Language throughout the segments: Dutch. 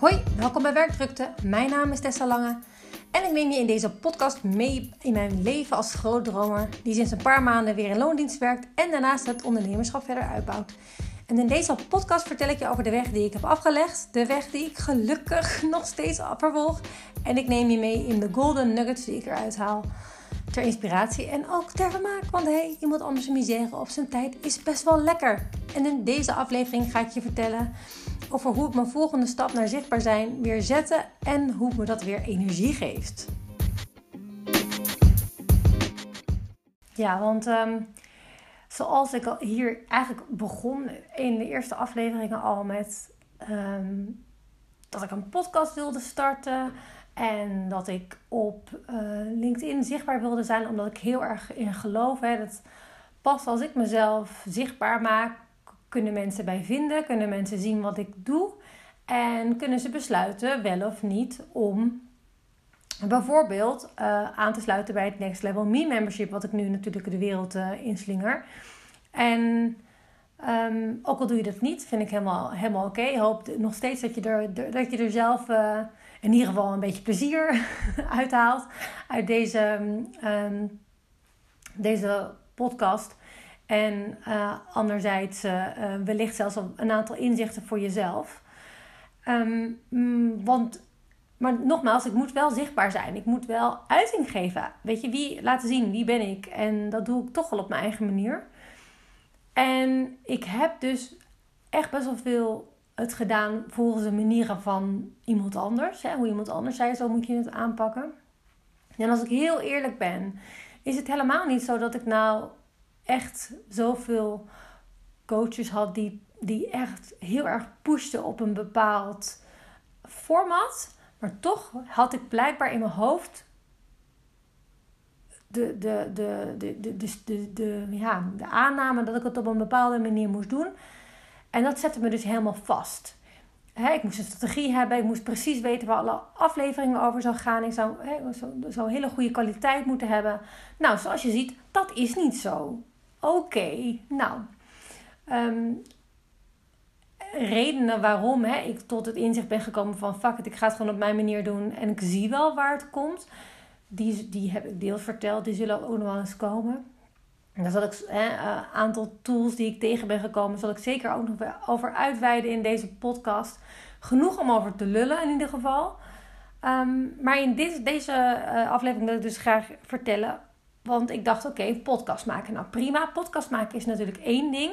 Hoi, welkom bij Werkdrukte. Mijn naam is Tessa Lange en ik neem je in deze podcast mee in mijn leven als grootdromer die sinds een paar maanden weer in loondienst werkt en daarnaast het ondernemerschap verder uitbouwt. En in deze podcast vertel ik je over de weg die ik heb afgelegd, de weg die ik gelukkig nog steeds vervolg en ik neem je mee in de golden nuggets die ik eruit haal. Ter inspiratie en ook ter vermaak. Want hey, iemand anders misère op zijn tijd is best wel lekker. En in deze aflevering ga ik je vertellen over hoe ik mijn volgende stap naar zichtbaar zijn weer zetten en hoe me dat weer energie geeft. Ja, want um, zoals ik hier eigenlijk begon in de eerste afleveringen al met um, dat ik een podcast wilde starten. En dat ik op uh, LinkedIn zichtbaar wilde zijn, omdat ik heel erg in geloof. Hè, dat pas als ik mezelf zichtbaar maak, kunnen mensen bij vinden, kunnen mensen zien wat ik doe en kunnen ze besluiten wel of niet om bijvoorbeeld uh, aan te sluiten bij het Next Level Me Membership, wat ik nu natuurlijk de wereld uh, inslinger. En um, ook al doe je dat niet, vind ik helemaal, helemaal oké. Okay. Hoop nog steeds dat je er, dat je er zelf uh, in ieder geval een beetje plezier uithaalt uit deze, um, deze podcast. En uh, anderzijds uh, wellicht zelfs een aantal inzichten voor jezelf. Um, want, maar nogmaals, ik moet wel zichtbaar zijn. Ik moet wel uiting geven. Weet je, wie laten zien, wie ben ik? En dat doe ik toch wel op mijn eigen manier. En ik heb dus echt best wel veel het gedaan volgens de manieren van iemand anders. Hè? Hoe iemand anders zei, zo moet je het aanpakken. En als ik heel eerlijk ben, is het helemaal niet zo dat ik nou echt zoveel coaches had die, die echt heel erg pushten op een bepaald format. Maar toch had ik blijkbaar in mijn hoofd de, de, de, de, de, de, de, ja, de aanname dat ik het op een bepaalde manier moest doen. En dat zette me dus helemaal vast. ik moest een strategie hebben, ik moest precies weten waar alle afleveringen over zou gaan. Ik zou, he, zo hele goede kwaliteit moeten hebben. Nou, zoals je ziet, dat is niet zo. Oké, nou. Um, redenen waarom hè, ik tot het inzicht ben gekomen van fuck it, ik ga het gewoon op mijn manier doen en ik zie wel waar het komt. Die, die heb ik deels verteld, die zullen ook nog wel eens komen. En zal ik een uh, aantal tools die ik tegen ben gekomen, zal ik zeker ook nog over uitweiden in deze podcast. Genoeg om over te lullen in ieder geval. Um, maar in dit, deze uh, aflevering wil ik dus graag vertellen want ik dacht, oké, podcast maken. Nou prima, podcast maken is natuurlijk één ding.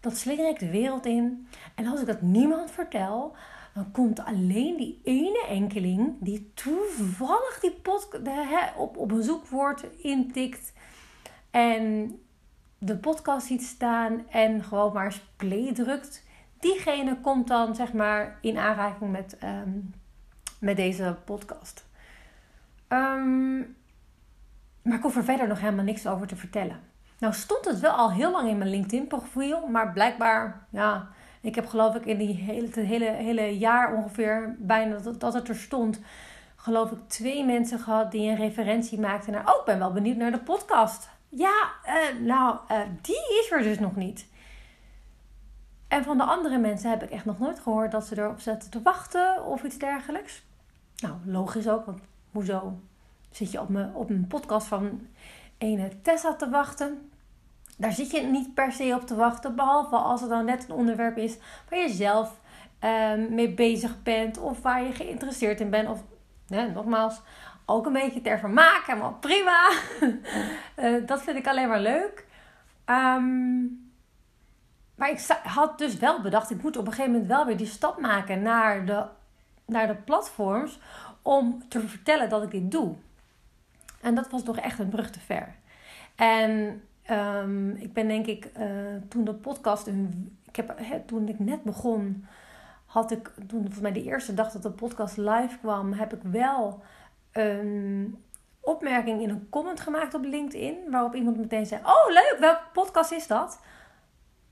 Dat slinger ik de wereld in. En als ik dat niemand vertel, dan komt alleen die ene enkeling die toevallig die podcast op, op een zoekwoord intikt. En de podcast ziet staan en gewoon maar play drukt. Diegene komt dan zeg maar in aanraking met, um, met deze podcast. Um, maar ik hoef er verder nog helemaal niks over te vertellen. Nou stond het wel al heel lang in mijn LinkedIn profiel, maar blijkbaar, ja, ik heb geloof ik in die hele, het hele, hele jaar ongeveer bijna dat, dat het er stond, geloof ik twee mensen gehad die een referentie maakten naar, oh ik ben wel benieuwd naar de podcast. Ja, uh, nou, uh, die is er dus nog niet. En van de andere mensen heb ik echt nog nooit gehoord dat ze erop zetten te wachten of iets dergelijks. Nou, logisch ook, want hoezo? Zit je op, me, op een podcast van ene Tessa te wachten. Daar zit je niet per se op te wachten, behalve als het dan net een onderwerp is waar je zelf um, mee bezig bent of waar je geïnteresseerd in bent. Of nogmaals, ook een beetje ter vermaak, helemaal prima. uh, dat vind ik alleen maar leuk. Um, maar ik had dus wel bedacht, ik moet op een gegeven moment wel weer die stap maken naar de, naar de platforms om te vertellen dat ik dit doe. En dat was toch echt een brug te ver. En um, ik ben denk ik uh, toen de podcast, een, ik heb, he, toen ik net begon, had ik, toen volgens mij de eerste dag dat de podcast live kwam, heb ik wel een opmerking in een comment gemaakt op LinkedIn. Waarop iemand meteen zei: Oh, leuk, welke podcast is dat?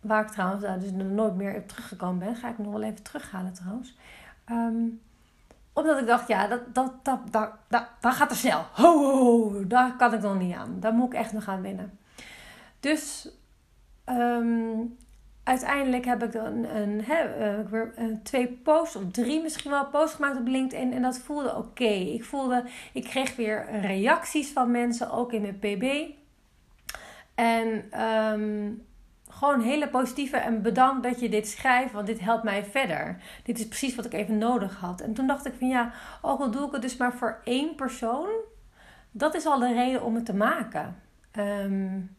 Waar ik trouwens uh, dus nooit meer op teruggekomen ben. Ga ik nog wel even terughalen trouwens. Um, omdat ik dacht, ja, dat, dat, dat, dat, dat, gaat te snel. Ho, daar kan ik nog niet aan. Daar moet ik echt nog aan winnen. Dus um, uiteindelijk heb ik dan een, weer twee posts, of drie misschien wel, posts gemaakt op LinkedIn. En dat voelde oké. Ik voelde, ik kreeg weer reacties van mensen, ook in mijn PB. En um, gewoon hele positieve en bedankt dat je dit schrijft, want dit helpt mij verder. Dit is precies wat ik even nodig had. En toen dacht ik van ja, ook al doe ik het dus maar voor één persoon, dat is al de reden om het te maken. Um,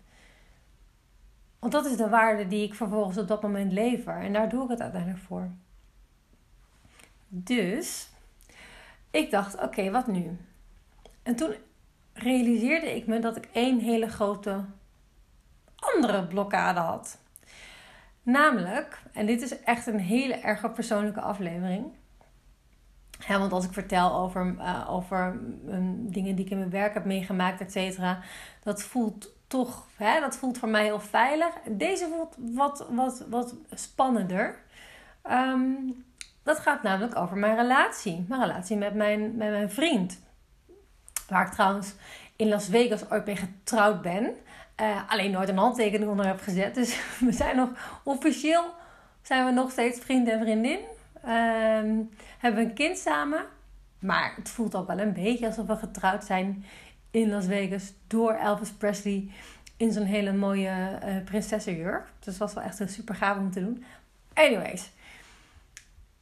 want dat is de waarde die ik vervolgens op dat moment lever. En daar doe ik het uiteindelijk voor. Dus ik dacht, oké, wat nu? En toen realiseerde ik me dat ik één hele grote andere blokkade had. Namelijk, en dit is echt een hele erg persoonlijke aflevering. Ja, want als ik vertel over, uh, over dingen die ik in mijn werk heb meegemaakt, et cetera, dat voelt toch, hè, dat voelt voor mij heel veilig. Deze voelt wat, wat, wat spannender. Um, dat gaat namelijk over mijn relatie. Mijn relatie met mijn, met mijn vriend. Waar ik trouwens in Las Vegas ooit mee getrouwd ben. Uh, alleen nooit een handtekening onder heb gezet. Dus we zijn nog officieel zijn we nog steeds vriend en vriendin. Um, hebben een kind samen. Maar het voelt ook wel een beetje alsof we getrouwd zijn in Las Vegas door Elvis Presley in zo'n hele mooie uh, prinsessenjurk. Dus dat was wel echt super gaaf om te doen. Anyways.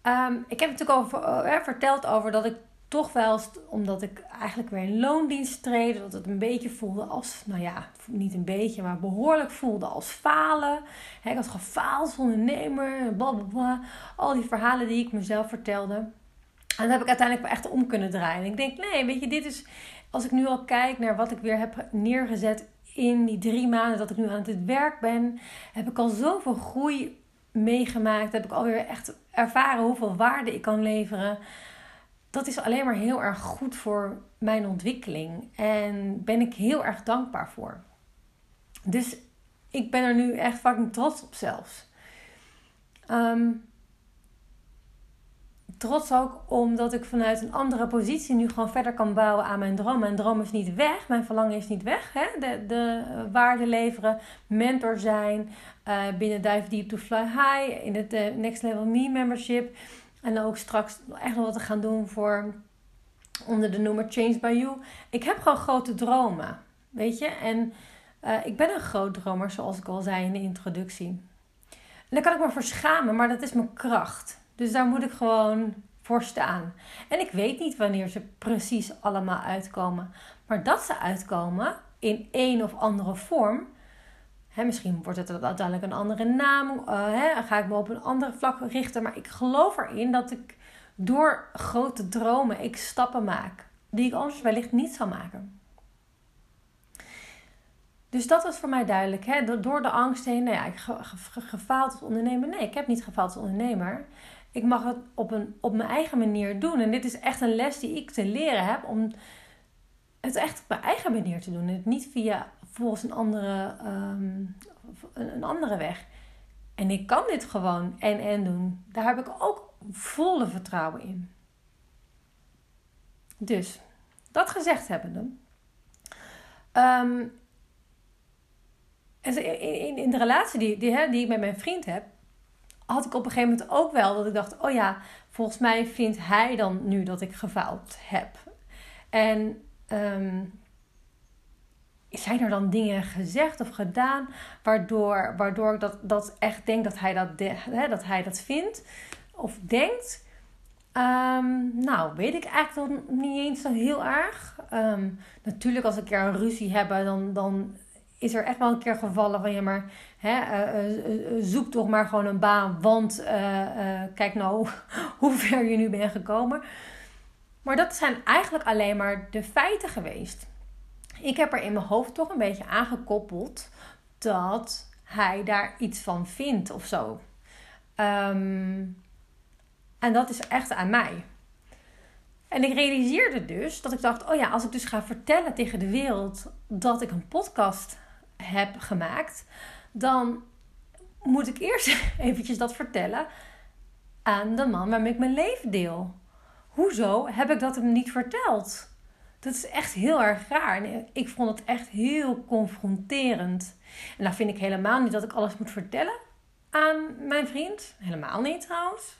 Um, ik heb natuurlijk over, uh, verteld over dat ik toch wel, omdat ik eigenlijk weer in loondienst treed, dat het een beetje voelde als, nou ja, niet een beetje, maar behoorlijk voelde als falen. ik had gefaald ondernemer, bla bla bla. Al die verhalen die ik mezelf vertelde. En dat heb ik uiteindelijk wel echt om kunnen draaien. ik denk, nee, weet je, dit is, als ik nu al kijk naar wat ik weer heb neergezet in die drie maanden dat ik nu aan het werk ben, heb ik al zoveel groei meegemaakt. Heb ik alweer echt ervaren hoeveel waarde ik kan leveren dat is alleen maar heel erg goed voor mijn ontwikkeling. En ben ik heel erg dankbaar voor. Dus ik ben er nu echt fucking trots op zelfs. Ehm, trots ook omdat ik vanuit een andere positie nu gewoon verder kan bouwen aan mijn droom. Mijn droom is niet weg, mijn verlangen is niet weg. Hè? De, de waarde leveren, mentor zijn, uh, binnen Dive Deep to Fly High, in het uh, Next Level Me membership. En ook straks echt nog wat te gaan doen voor onder de noemer Change by You. Ik heb gewoon grote dromen, weet je. En uh, ik ben een groot dromer, zoals ik al zei in de introductie. En daar kan ik me voor schamen, maar dat is mijn kracht. Dus daar moet ik gewoon voor staan. En ik weet niet wanneer ze precies allemaal uitkomen. Maar dat ze uitkomen in een of andere vorm, misschien wordt het uiteindelijk een andere naam. Uh, ga ik me op een andere vlak richten. Maar ik geloof erin dat ik door grote dromen ik stappen maak. Die ik anders wellicht niet zou maken. Dus dat was voor mij duidelijk. Hè? Door de angst heen. Nou ja, ik gefaald als ondernemer. Nee, ik heb niet gefaald als ondernemer. Ik mag het op, een, op mijn eigen manier doen. En dit is echt een les die ik te leren heb. Om het echt op mijn eigen manier te doen. En het niet via volgens een andere, um, een, andere weg. En ik kan dit gewoon en en doen. Daar heb ik ook volle vertrouwen in. Dus, dat gezegd hebbende. Um, in, in de relatie die, die, hè, die ik met mijn vriend heb, had ik op een gegeven moment ook wel dat ik dacht: oh ja, volgens mij vindt hij dan nu dat ik gefaald heb. En um, zijn er dan dingen gezegd of gedaan waardoor, waardoor ik dat, dat echt denk dat hij dat, hè, dat hij dat vindt of denkt? Um, nou, weet ik eigenlijk nog niet eens zo heel erg. Um, natuurlijk, als ik een keer een ruzie heb, dan, dan is er echt wel een keer gevallen van ja, maar hè, uh, uh, zoek toch maar gewoon een baan, want kijk nou hoe ver je nu bent gekomen. Maar dat zijn eigenlijk alleen maar de feiten geweest ik heb er in mijn hoofd toch een beetje aangekoppeld dat hij daar iets van vindt of zo. Ehm, en dat is echt aan mij. En ik realiseerde dus dat ik dacht: oh ja, als ik dus ga vertellen tegen de wereld dat ik een podcast heb gemaakt, dan moet ik eerst eventjes dat vertellen aan de man waarmee ik mijn leven deel. Hoezo heb ik dat hem niet verteld? Dat is echt heel erg raar. En ik vond het echt heel confronterend. En nou vind ik helemaal niet dat ik alles moet vertellen aan mijn vriend. Helemaal niet trouwens.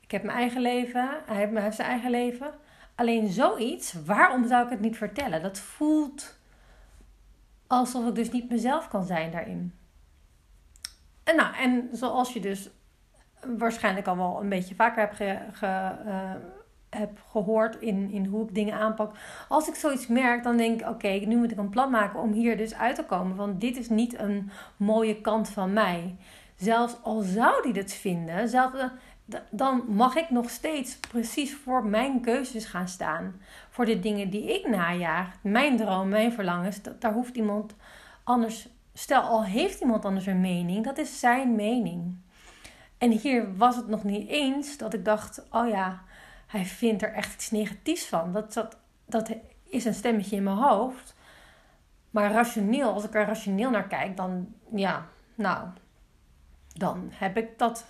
Ik heb mijn eigen leven. Hij heeft, zijn eigen leven. Alleen zoiets, waarom zou ik het niet vertellen? Dat voelt alsof ik dus niet mezelf kan zijn daarin. En nou, en zoals je dus waarschijnlijk al wel een beetje vaker heb, ge, uh, heb gehoord in, in hoe ik dingen aanpak. Als ik zoiets merk, dan denk ik: oké, nu moet ik een plan maken om hier dus uit te komen. Want dit is niet een mooie kant van mij. Zelfs al zou die dit vinden, zelfs, eh, dan mag ik nog steeds precies voor mijn keuzes gaan staan. Voor de dingen die ik najaag, mijn droom, mijn verlangens. Daar hoeft iemand anders. Stel, al heeft iemand anders een mening, dat is zijn mening. En hier was het nog niet eens dat ik dacht: oh ja, hij vindt er echt iets negatiefs van. Dat, dat, dat is een stemmetje in mijn hoofd. Maar rationeel, als ik er rationeel naar kijk, dan ja, nou, dan heb ik dat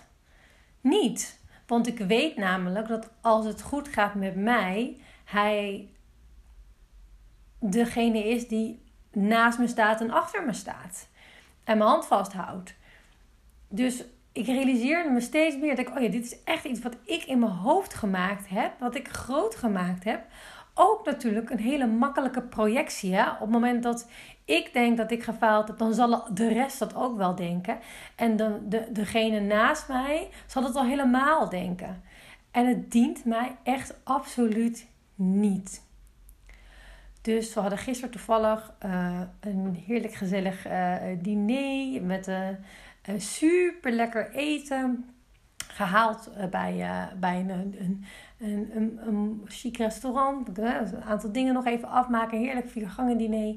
niet. Want ik weet namelijk dat als het goed gaat met mij, hij degene is die naast me staat en achter me staat. En mijn hand vasthoudt. Dus ik realiseerde me steeds meer dat ik, oh ja, dit is echt iets wat ik in mijn hoofd gemaakt heb, wat ik groot gemaakt heb. Ook natuurlijk een hele makkelijke projectie. Hè? Op het moment dat ik denk dat ik gefaald heb, dan zal de rest dat ook wel denken. En de, de, degene naast mij zal het al helemaal denken. En het dient mij echt absoluut niet. Dus we hadden gisteren toevallig uh, een heerlijk gezellig uh, diner met uh, super lekker eten. Gehaald bij, bij een, een, een, een, een chic restaurant. Een aantal dingen nog even afmaken. Heerlijk vier gangen diner.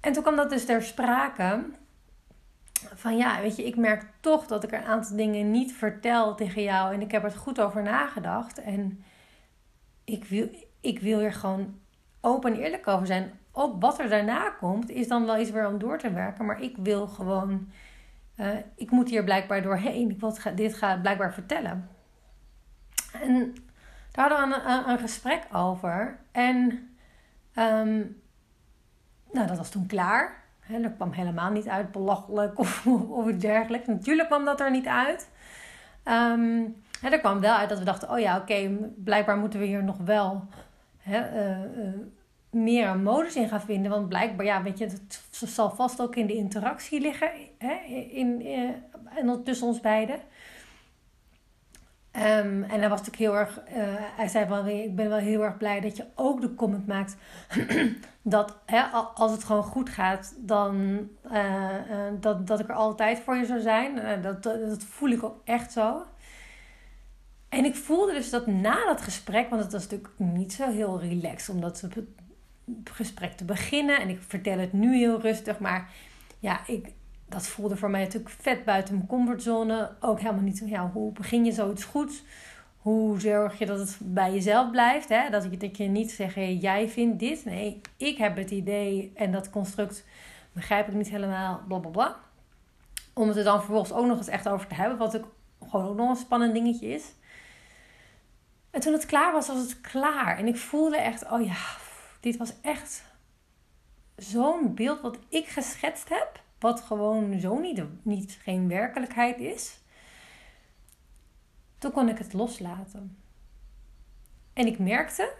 En toen kwam dat dus ter sprake. Van ja, weet je, ik merk toch dat ik een aantal dingen niet vertel tegen jou. En ik heb er goed over nagedacht. En ik wil, ik wil er gewoon open en eerlijk over zijn. Ook wat er daarna komt, is dan wel iets weer om door te werken. Maar ik wil gewoon. Uh, ik moet hier blijkbaar doorheen. Ik wil dit gaat blijkbaar vertellen. En daar hadden we een, gesprek over. En um, nou, dat was toen klaar. Dat kwam helemaal niet uit, belachelijk of, of iets. Natuurlijk kwam dat er niet uit. Um, er kwam wel uit dat we dachten: oh ja, oké, blijkbaar moeten we hier nog wel uh, uh, meer een modus in gaan vinden. Want blijkbaar, ja, weet je, het zal vast ook in de interactie liggen hè, in, in, in, tussen ons beiden. Um, en hij was natuurlijk heel erg, uh, hij zei van, ik ben wel heel erg blij dat je ook de comment maakt dat hè, als het gewoon goed gaat, dan uh, dat, dat ik er altijd voor je zou zijn. dat, dat voel ik ook echt zo. En ik voelde dus dat na dat gesprek, want het was natuurlijk niet zo heel relaxed om dat gesprek te beginnen. En ik vertel het nu heel rustig, maar ja, ik, dat voelde voor mij natuurlijk vet buiten mijn comfortzone. Ook helemaal niet, ja, hoe begin je zoiets goeds? Hoe zorg je dat het bij jezelf blijft? Hè? Dat, je, dat je niet zegt, jij vindt dit. Nee, ik heb het idee en dat construct begrijp ik niet helemaal, bla bla bla. Om het er dan vervolgens ook nog eens echt over te hebben. Wat ook gewoon ook nog een spannend dingetje is. En toen het klaar was, was het klaar. En ik voelde echt, oh ja, dit was echt zo'n beeld wat ik geschetst heb wat gewoon zo niet, niet geen werkelijkheid is. Toen kon ik het loslaten. En ik merkte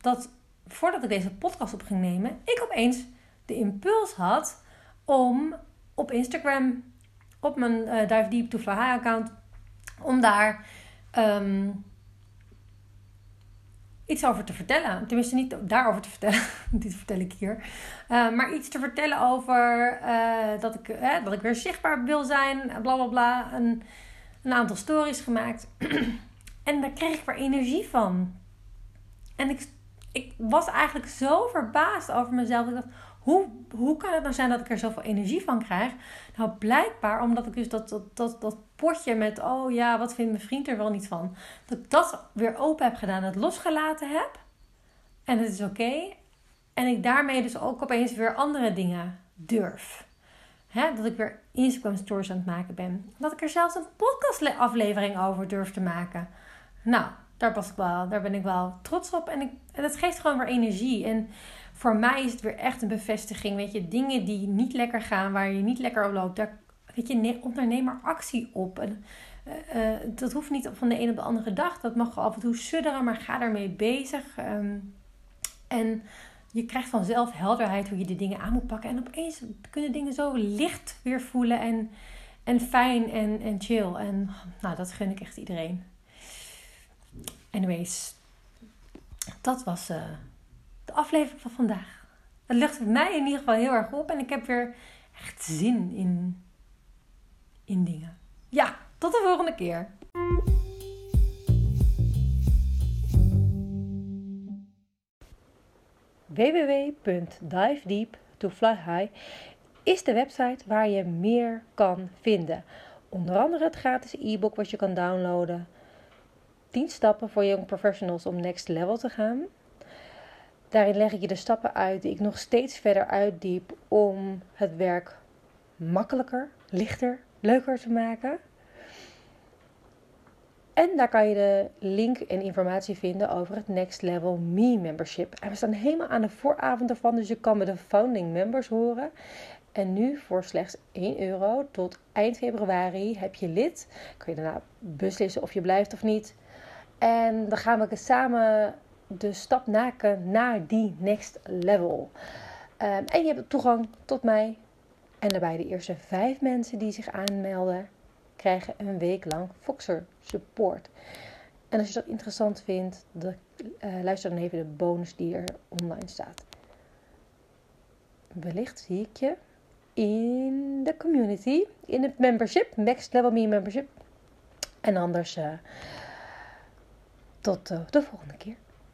dat voordat ik deze podcast op ging nemen, ik opeens de impuls had om op Instagram, op mijn uh, Dive Deep to Fly account, om daar um, iets over te vertellen. Tenminste, niet daarover te vertellen. Dit vertel ik hier. Uh, maar iets te vertellen over uh, dat, ik, uh, dat ik weer zichtbaar wil zijn. Bla bla bla. Een, een aantal stories gemaakt. en daar kreeg ik weer energie van. En ik, ik was eigenlijk zo verbaasd over mezelf. Ik dacht, hoe, hoe kan het nou zijn dat ik er zoveel energie van krijg? Nou, blijkbaar omdat ik dus dat, dat, dat potje met, oh ja, wat vindt mijn vriend er wel niet van? Dat ik dat weer open heb gedaan, het losgelaten heb. En het is oké. En ik daarmee dus ook opeens weer andere dingen durf. dat ik weer Instagram stories aan het maken ben. Dat ik er zelfs een podcast aflevering over durf te maken. Nou, daar, pas ik wel, daar ben ik wel trots op. En, ik, en het geeft gewoon weer energie. En voor mij is het weer echt een bevestiging. Weet je, dingen die niet lekker gaan, waar je niet lekker op loopt, weet je, onderneem er actie op. En, uh, dat hoeft niet van de een op de andere dag. Dat mag af en toe sudderen, maar ga daarmee bezig. Ehm, en je krijgt vanzelf helderheid hoe je de dingen aan moet pakken. En opeens kunnen dingen zo licht weer voelen en, en fijn en, en chill. En nou, dat gun ik echt iedereen. Anyways, dat was uh, de aflevering van vandaag. Het lucht mij in ieder geval heel erg op en ik heb weer echt zin in, in dingen. Ja, tot de volgende keer. www.divedeep2flyhigh is de website waar je meer kan vinden. Onder andere het gratis e-book wat je kan downloaden. 10 stappen voor young professionals om next level te gaan. Daarin leg ik je de stappen uit die ik nog steeds verder uitdiep om het werk makkelijker, lichter, leuker te maken. En daar kan je de link en informatie vinden over het Next Level Me membership. En we staan helemaal aan de vooravond ervan, dus je kan met de founding members horen. En nu voor slechts 1 euro tot eind februari heb je lid. Kun je daarna beslissen of je blijft of niet. En dan gaan we samen de stap maken naar die next level. Um, en je hebt toegang tot mij. En daarbij de eerste vijf mensen die zich aanmelden, krijgen een week lang Foxer support. En als je dat interessant vindt, de, uh, luister dan even de bonus die er online staat. Wellicht zie ik je in de community, in het membership, Next Level Me membership. En anders uh, tot uh, de volgende keer.